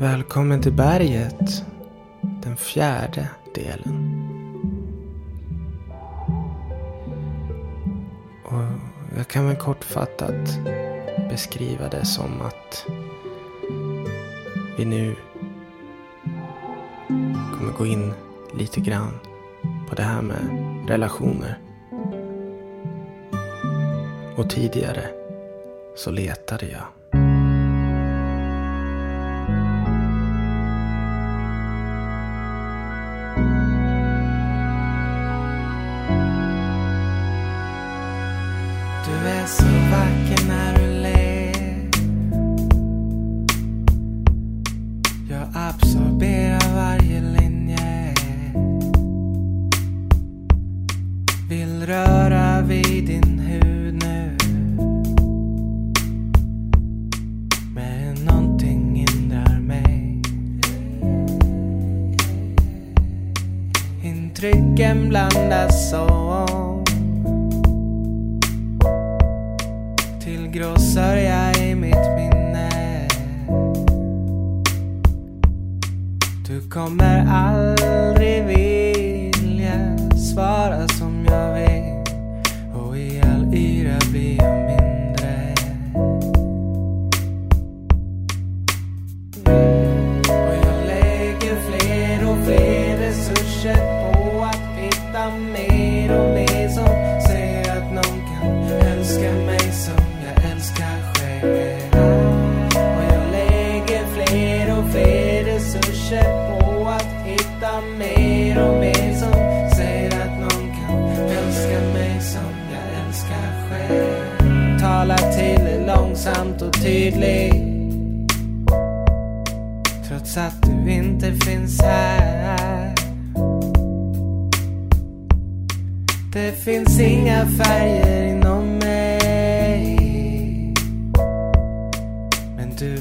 Välkommen till berget. Den fjärde delen. Och jag kan väl kortfattat beskriva det som att vi nu kommer gå in lite grann på det här med relationer. Och tidigare så letade jag otydlig Trots att du inte finns här. Det finns inga färger inom mig. Men du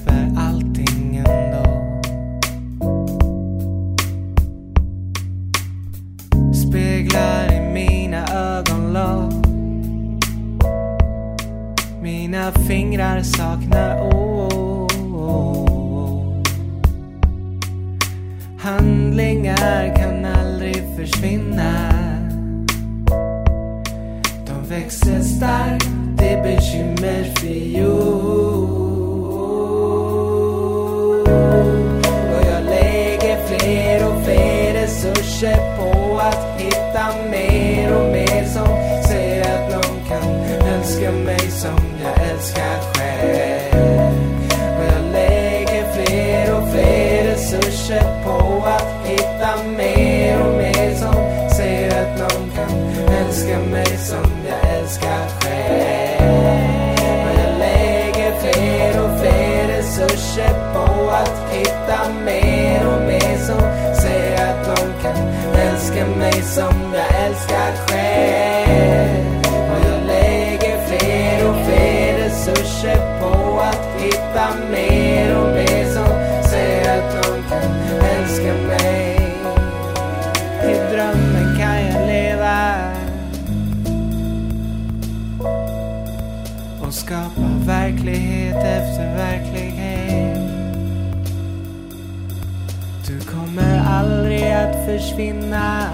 for you. skapa verklighet efter verklighet. Du kommer aldrig att försvinna.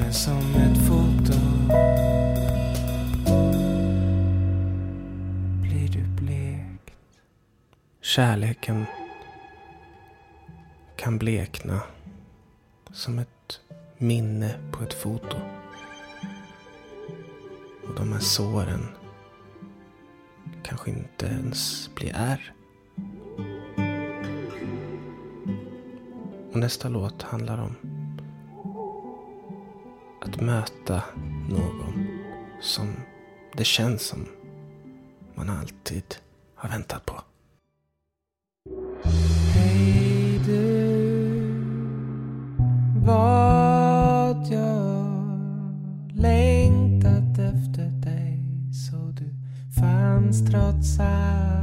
Men som ett foto blir du blekt. Kärleken kan blekna som ett minne på ett foto de här såren kanske inte ens blir ärr. Och nästa låt handlar om att möta någon som det känns som man alltid har väntat på. Hej du, var zastroca.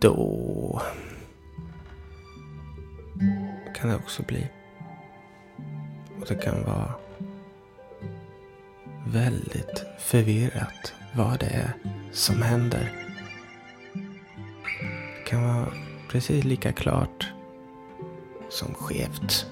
Då kan det också bli. Och det kan vara väldigt förvirrat vad det är som händer. Det kan vara precis lika klart som skevt.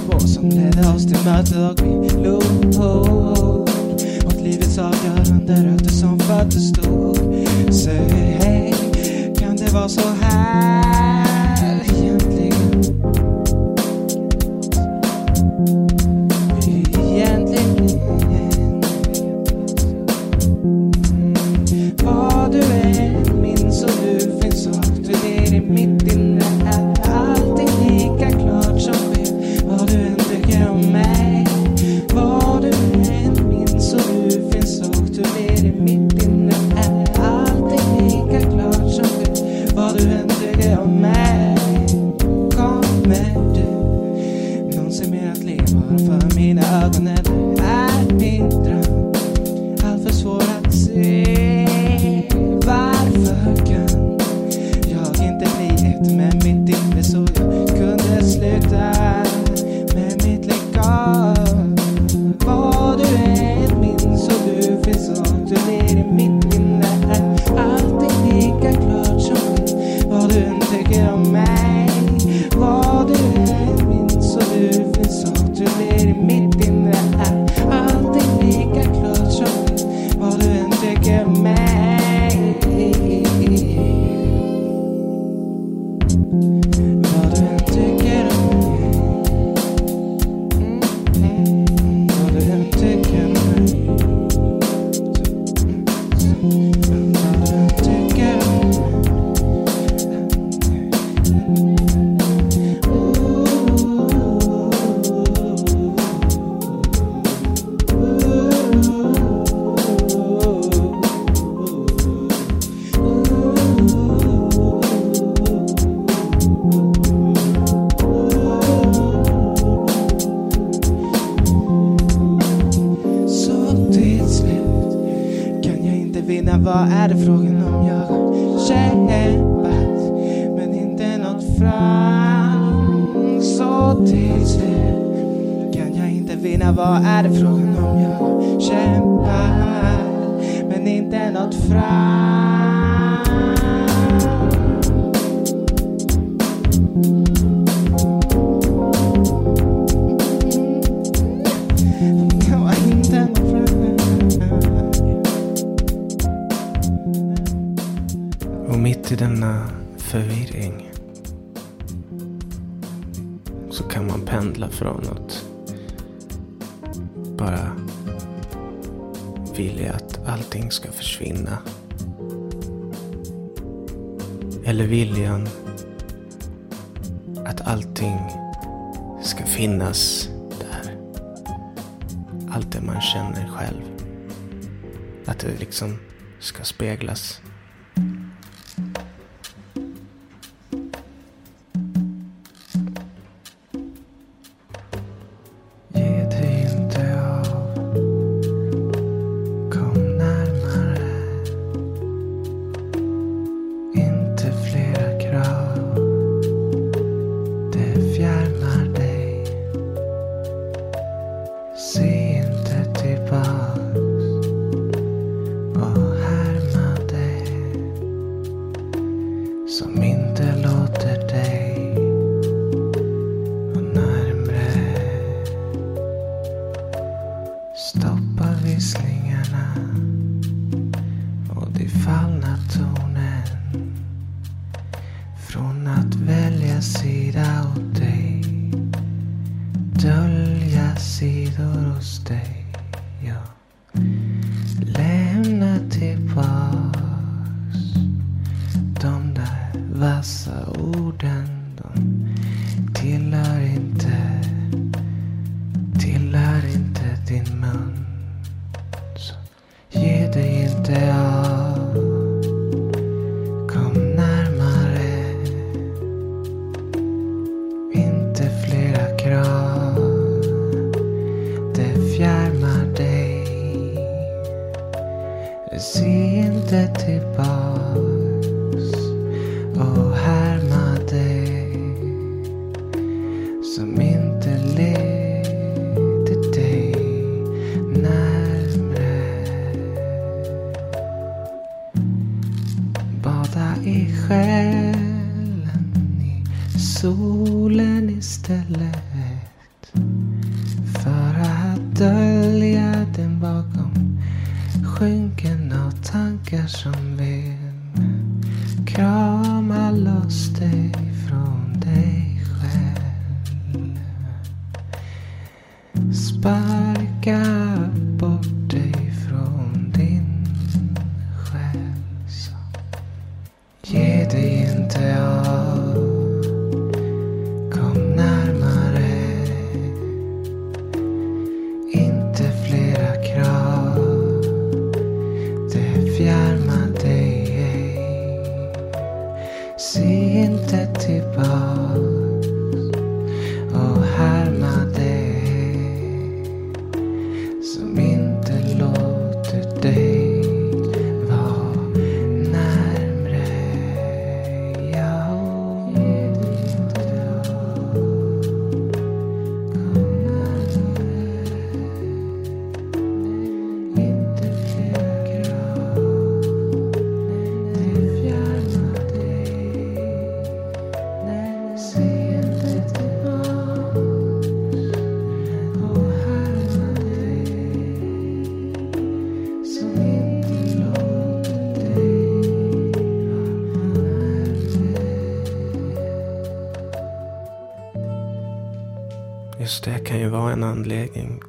Alla spår som ledde oss till mötet och vi log åt livets avgörande rötter som föddes stod. Säg, kan det vara så här? Egentligen Vad är det frågan om? Jag har kämpat men inte nått fram. Så till slut kan jag inte vinna. Vad är det frågan om? Jag har kämpat men inte nått fram. Till denna förvirring så kan man pendla från att bara vilja att allting ska försvinna. Eller viljan att allting ska finnas där. Allt det man känner själv. Att det liksom ska speglas. i själen i solen istället. För att dölja den bakom skynken av tankar som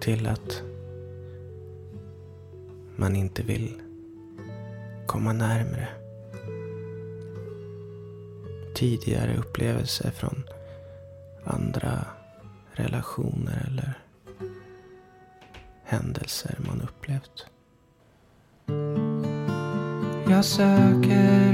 till att man inte vill komma närmre. Tidigare upplevelser från andra relationer eller händelser man upplevt. Jag söker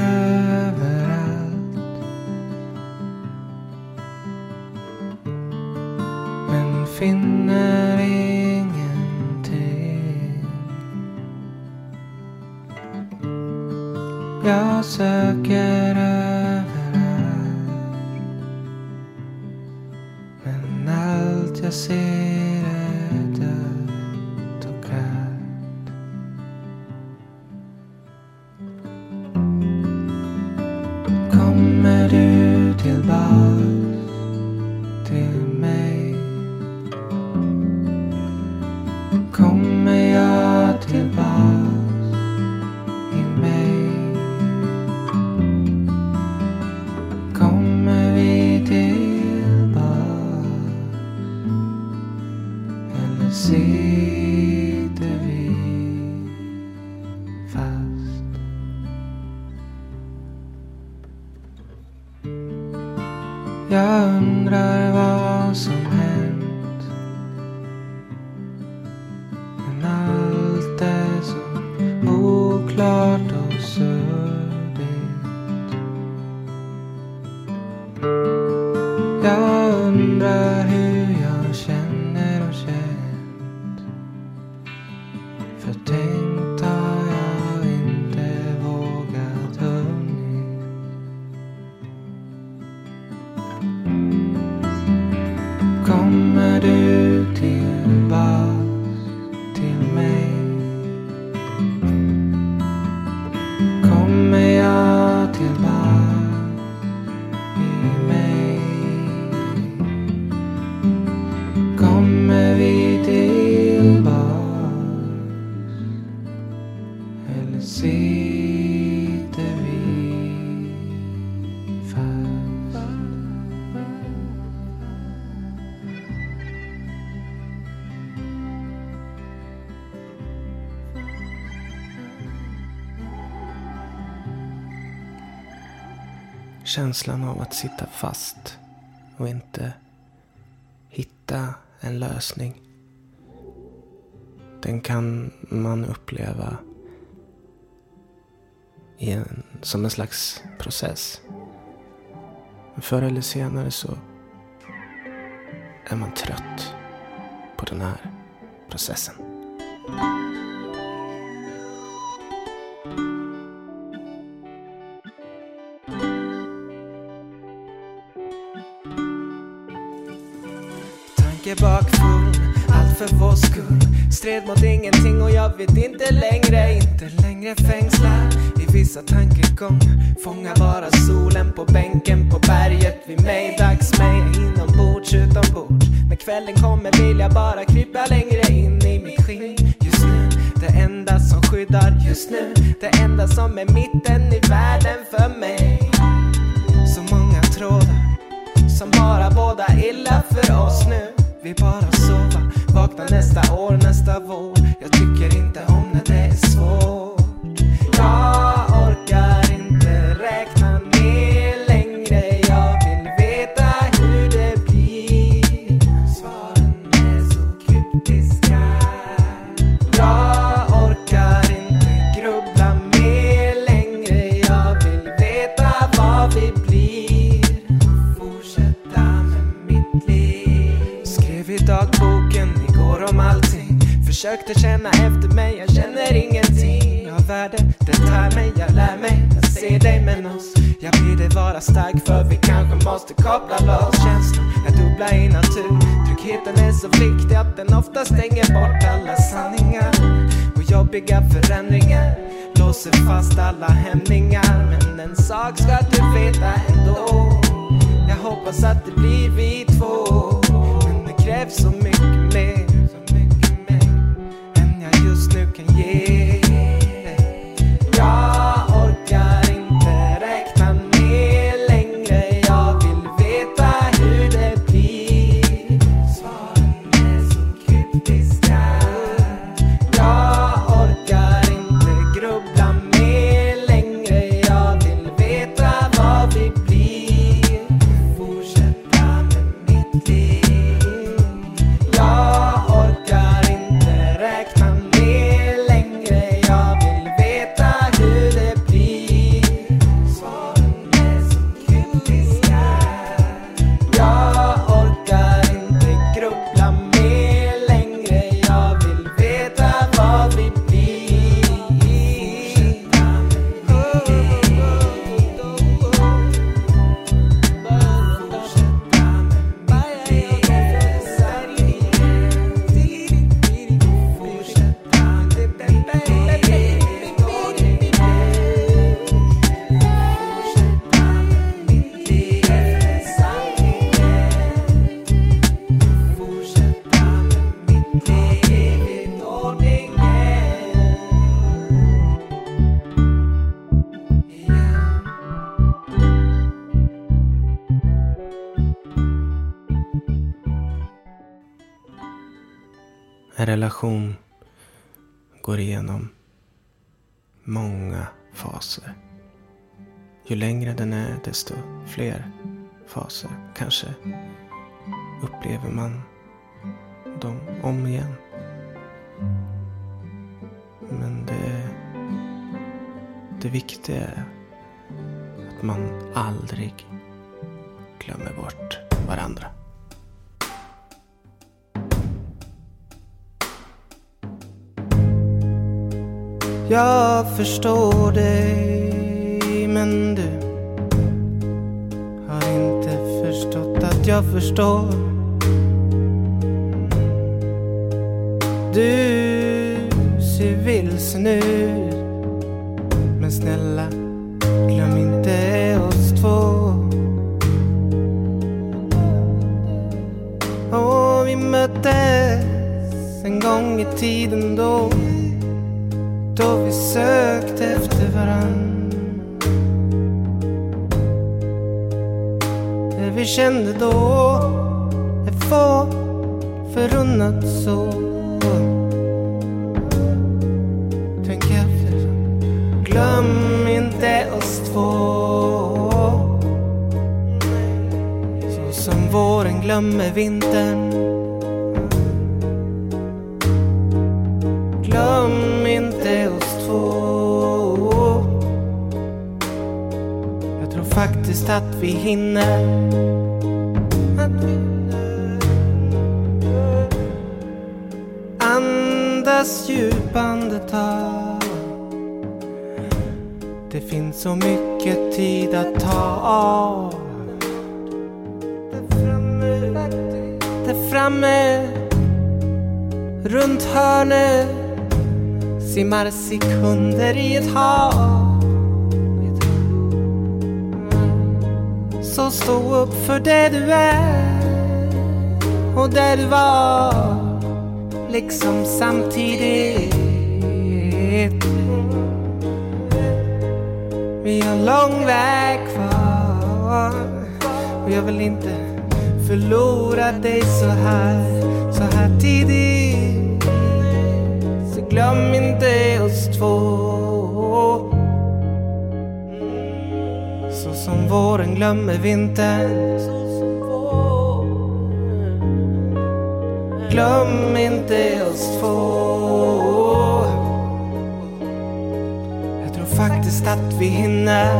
again. see. Känslan av att sitta fast och inte hitta en lösning. Den kan man uppleva en, som en slags process. Förr eller senare så är man trött på den här processen. Tankebakfull, allt för vår skull. Stred mot ingenting och jag vet inte längre. Inte längre fängslad i vissa tankegångar. Fångar bara solen på bänken på berget vid mig Dags mig inombords, utombords. När kvällen kommer vill jag bara krypa längre in i mitt skinn. Just nu, det enda som skyddar. Just nu Det enda som är mitten i världen för mig. Så många trådar som bara båda illa för oss nu. Vi bara sova, vakna nästa år, nästa vår. Jag tycker inte om när det är svårt. Jag orkar inte räkna ner längre. Jag vill veta hur det blir. Svaren är så kryptiska. Jag orkar inte grubbla mer längre. Jag vill veta vad vi blir. Försökte känna efter mig, jag känner ingenting Av värde, det tär mig, jag lär mig Jag ser dig men oss Jag ber dig vara stark för vi kanske måste koppla loss Känslor, är dubbla i natur Tryggheten är så viktig att den ofta stänger bort alla sanningar. Och jobbiga förändringar Låser fast alla hämningar. Men en sak ska du veta ändå. Jag hoppas att det blir vi två. Men det krävs så mycket En relation går igenom många faser. Ju längre den är, desto fler faser. Kanske upplever man dem om igen. Men det, det viktiga är att man aldrig glömmer bort varandra. Jag förstår dig men du har inte förstått att jag förstår. Du ser vilsen ut men snälla glöm inte oss två. Och vi möttes en gång i tiden då då vi sökte efter varann. Det vi kände då är få förunnat så. Tänk efter, glöm inte oss två. Så som våren glömmer vintern. Faktiskt att vi hinner Andas djupa andetag Det finns så mycket tid att ta av. Där framme, där framme, runt hörnet simmar sekunder i ett hav. Så stå upp för det du är och det du var, liksom samtidigt. Vi har lång väg kvar och jag vill inte förlora dig så här, så här tidigt. Så glöm inte oss två. Som våren glömmer vintern. Glöm inte oss två. Jag tror faktiskt att vi hinner.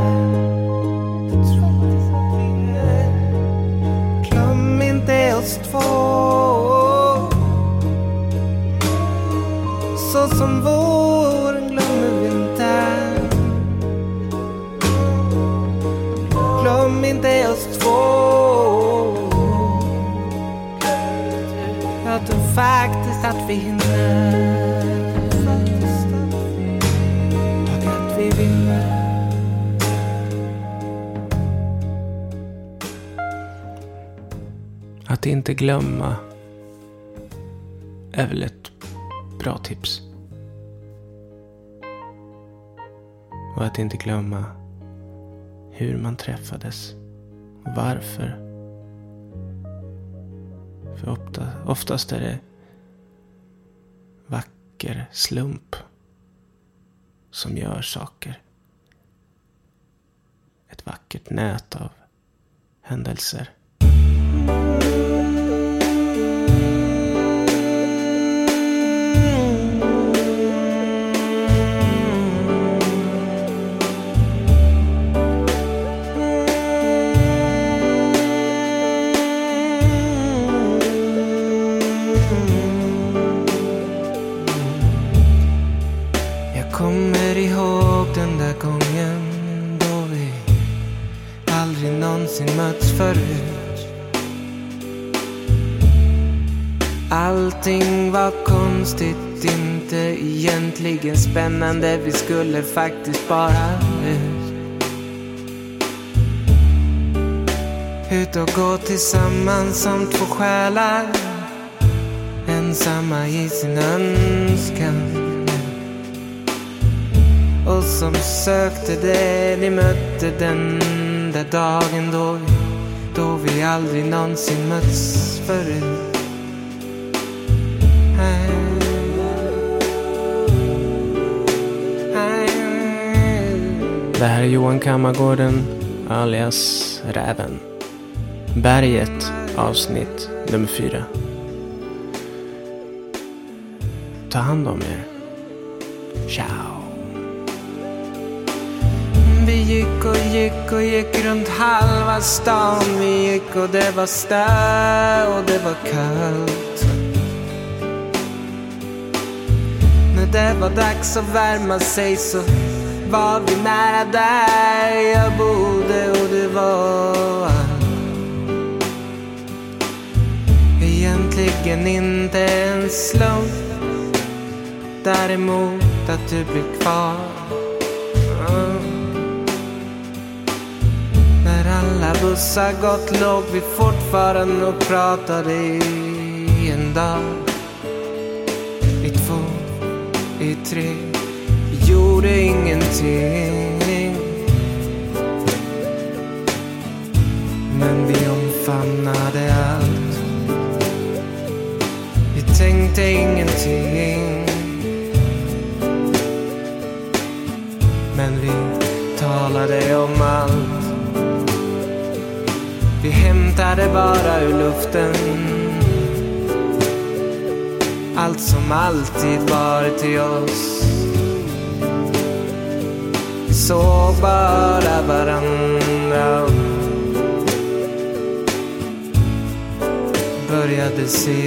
Glöm inte oss två. Så som vår faktiskt att vi hinner. Och att vi vinner. Att inte glömma är väl ett bra tips. Och att inte glömma hur man träffades och varför. För ofta, oftast är det vacker slump som gör saker. Ett vackert nät av händelser. Förut. Allting var konstigt, inte egentligen spännande. Vi skulle faktiskt bara ut. Ut och gå tillsammans som två själar. Ensamma i sin önskan. Och som sökte det ni mötte den där dagen då vi, då vi aldrig någonsin mötts förut. Det här är Johan Kammargården alias Räven. Berget avsnitt nummer fyra. Ta hand om er. Och gick och gick runt halva stan. Vi gick och det var stö och det var kallt. När det var dags att värma sig så var vi nära där jag bodde och det var allt. Egentligen inte en slump. Däremot att du blev kvar. Mm. När bussar gått låg vi fortfarande och pratade i en dag. I två, i tre, vi gjorde ingenting. Men vi omfamnade allt. Vi tänkte ingenting. Men vi talade om allt. Vi hämtade bara ur luften allt som alltid varit i oss. Vi såg bara varandra började se